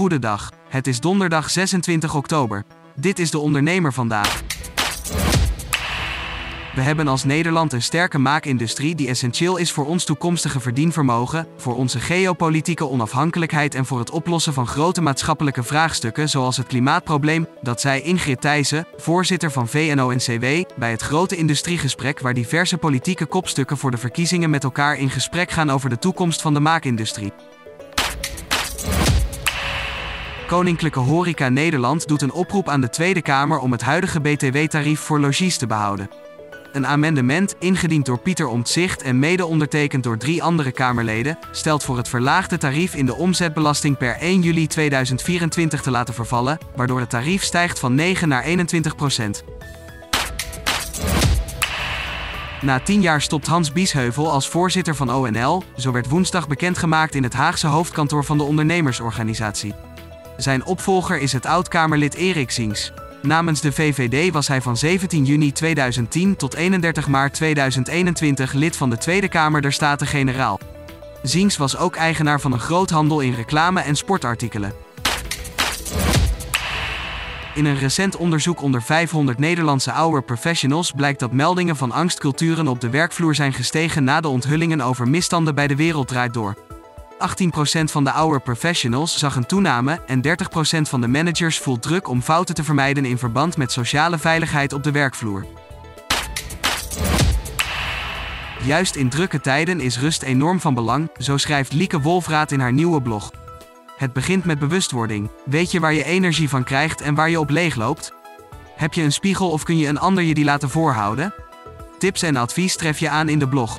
Goedendag. Het is donderdag 26 oktober. Dit is de ondernemer vandaag. We hebben als Nederland een sterke maakindustrie die essentieel is voor ons toekomstige verdienvermogen, voor onze geopolitieke onafhankelijkheid en voor het oplossen van grote maatschappelijke vraagstukken zoals het klimaatprobleem, dat zei Ingrid Thijssen, voorzitter van VNO-NCW, bij het grote industriegesprek waar diverse politieke kopstukken voor de verkiezingen met elkaar in gesprek gaan over de toekomst van de maakindustrie. Koninklijke Horeca Nederland doet een oproep aan de Tweede Kamer om het huidige BTW-tarief voor logies te behouden. Een amendement, ingediend door Pieter Omtzigt en mede ondertekend door drie andere Kamerleden, stelt voor het verlaagde tarief in de omzetbelasting per 1 juli 2024 te laten vervallen, waardoor het tarief stijgt van 9 naar 21 procent. Na tien jaar stopt Hans Biesheuvel als voorzitter van ONL, zo werd woensdag bekendgemaakt in het Haagse hoofdkantoor van de ondernemersorganisatie. Zijn opvolger is het oud-Kamerlid Erik Zings. Namens de VVD was hij van 17 juni 2010 tot 31 maart 2021 lid van de Tweede Kamer der Staten-Generaal. Zings was ook eigenaar van een groothandel in reclame- en sportartikelen. In een recent onderzoek onder 500 Nederlandse ouder professionals blijkt dat meldingen van angstculturen op de werkvloer zijn gestegen na de onthullingen over misstanden bij de Wereld Draait Door. 18% van de ouder professionals zag een toename en 30% van de managers voelt druk om fouten te vermijden in verband met sociale veiligheid op de werkvloer. Juist in drukke tijden is rust enorm van belang, zo schrijft Lieke Wolfraat in haar nieuwe blog. Het begint met bewustwording. Weet je waar je energie van krijgt en waar je op leegloopt? Heb je een spiegel of kun je een ander je die laten voorhouden? Tips en advies tref je aan in de blog.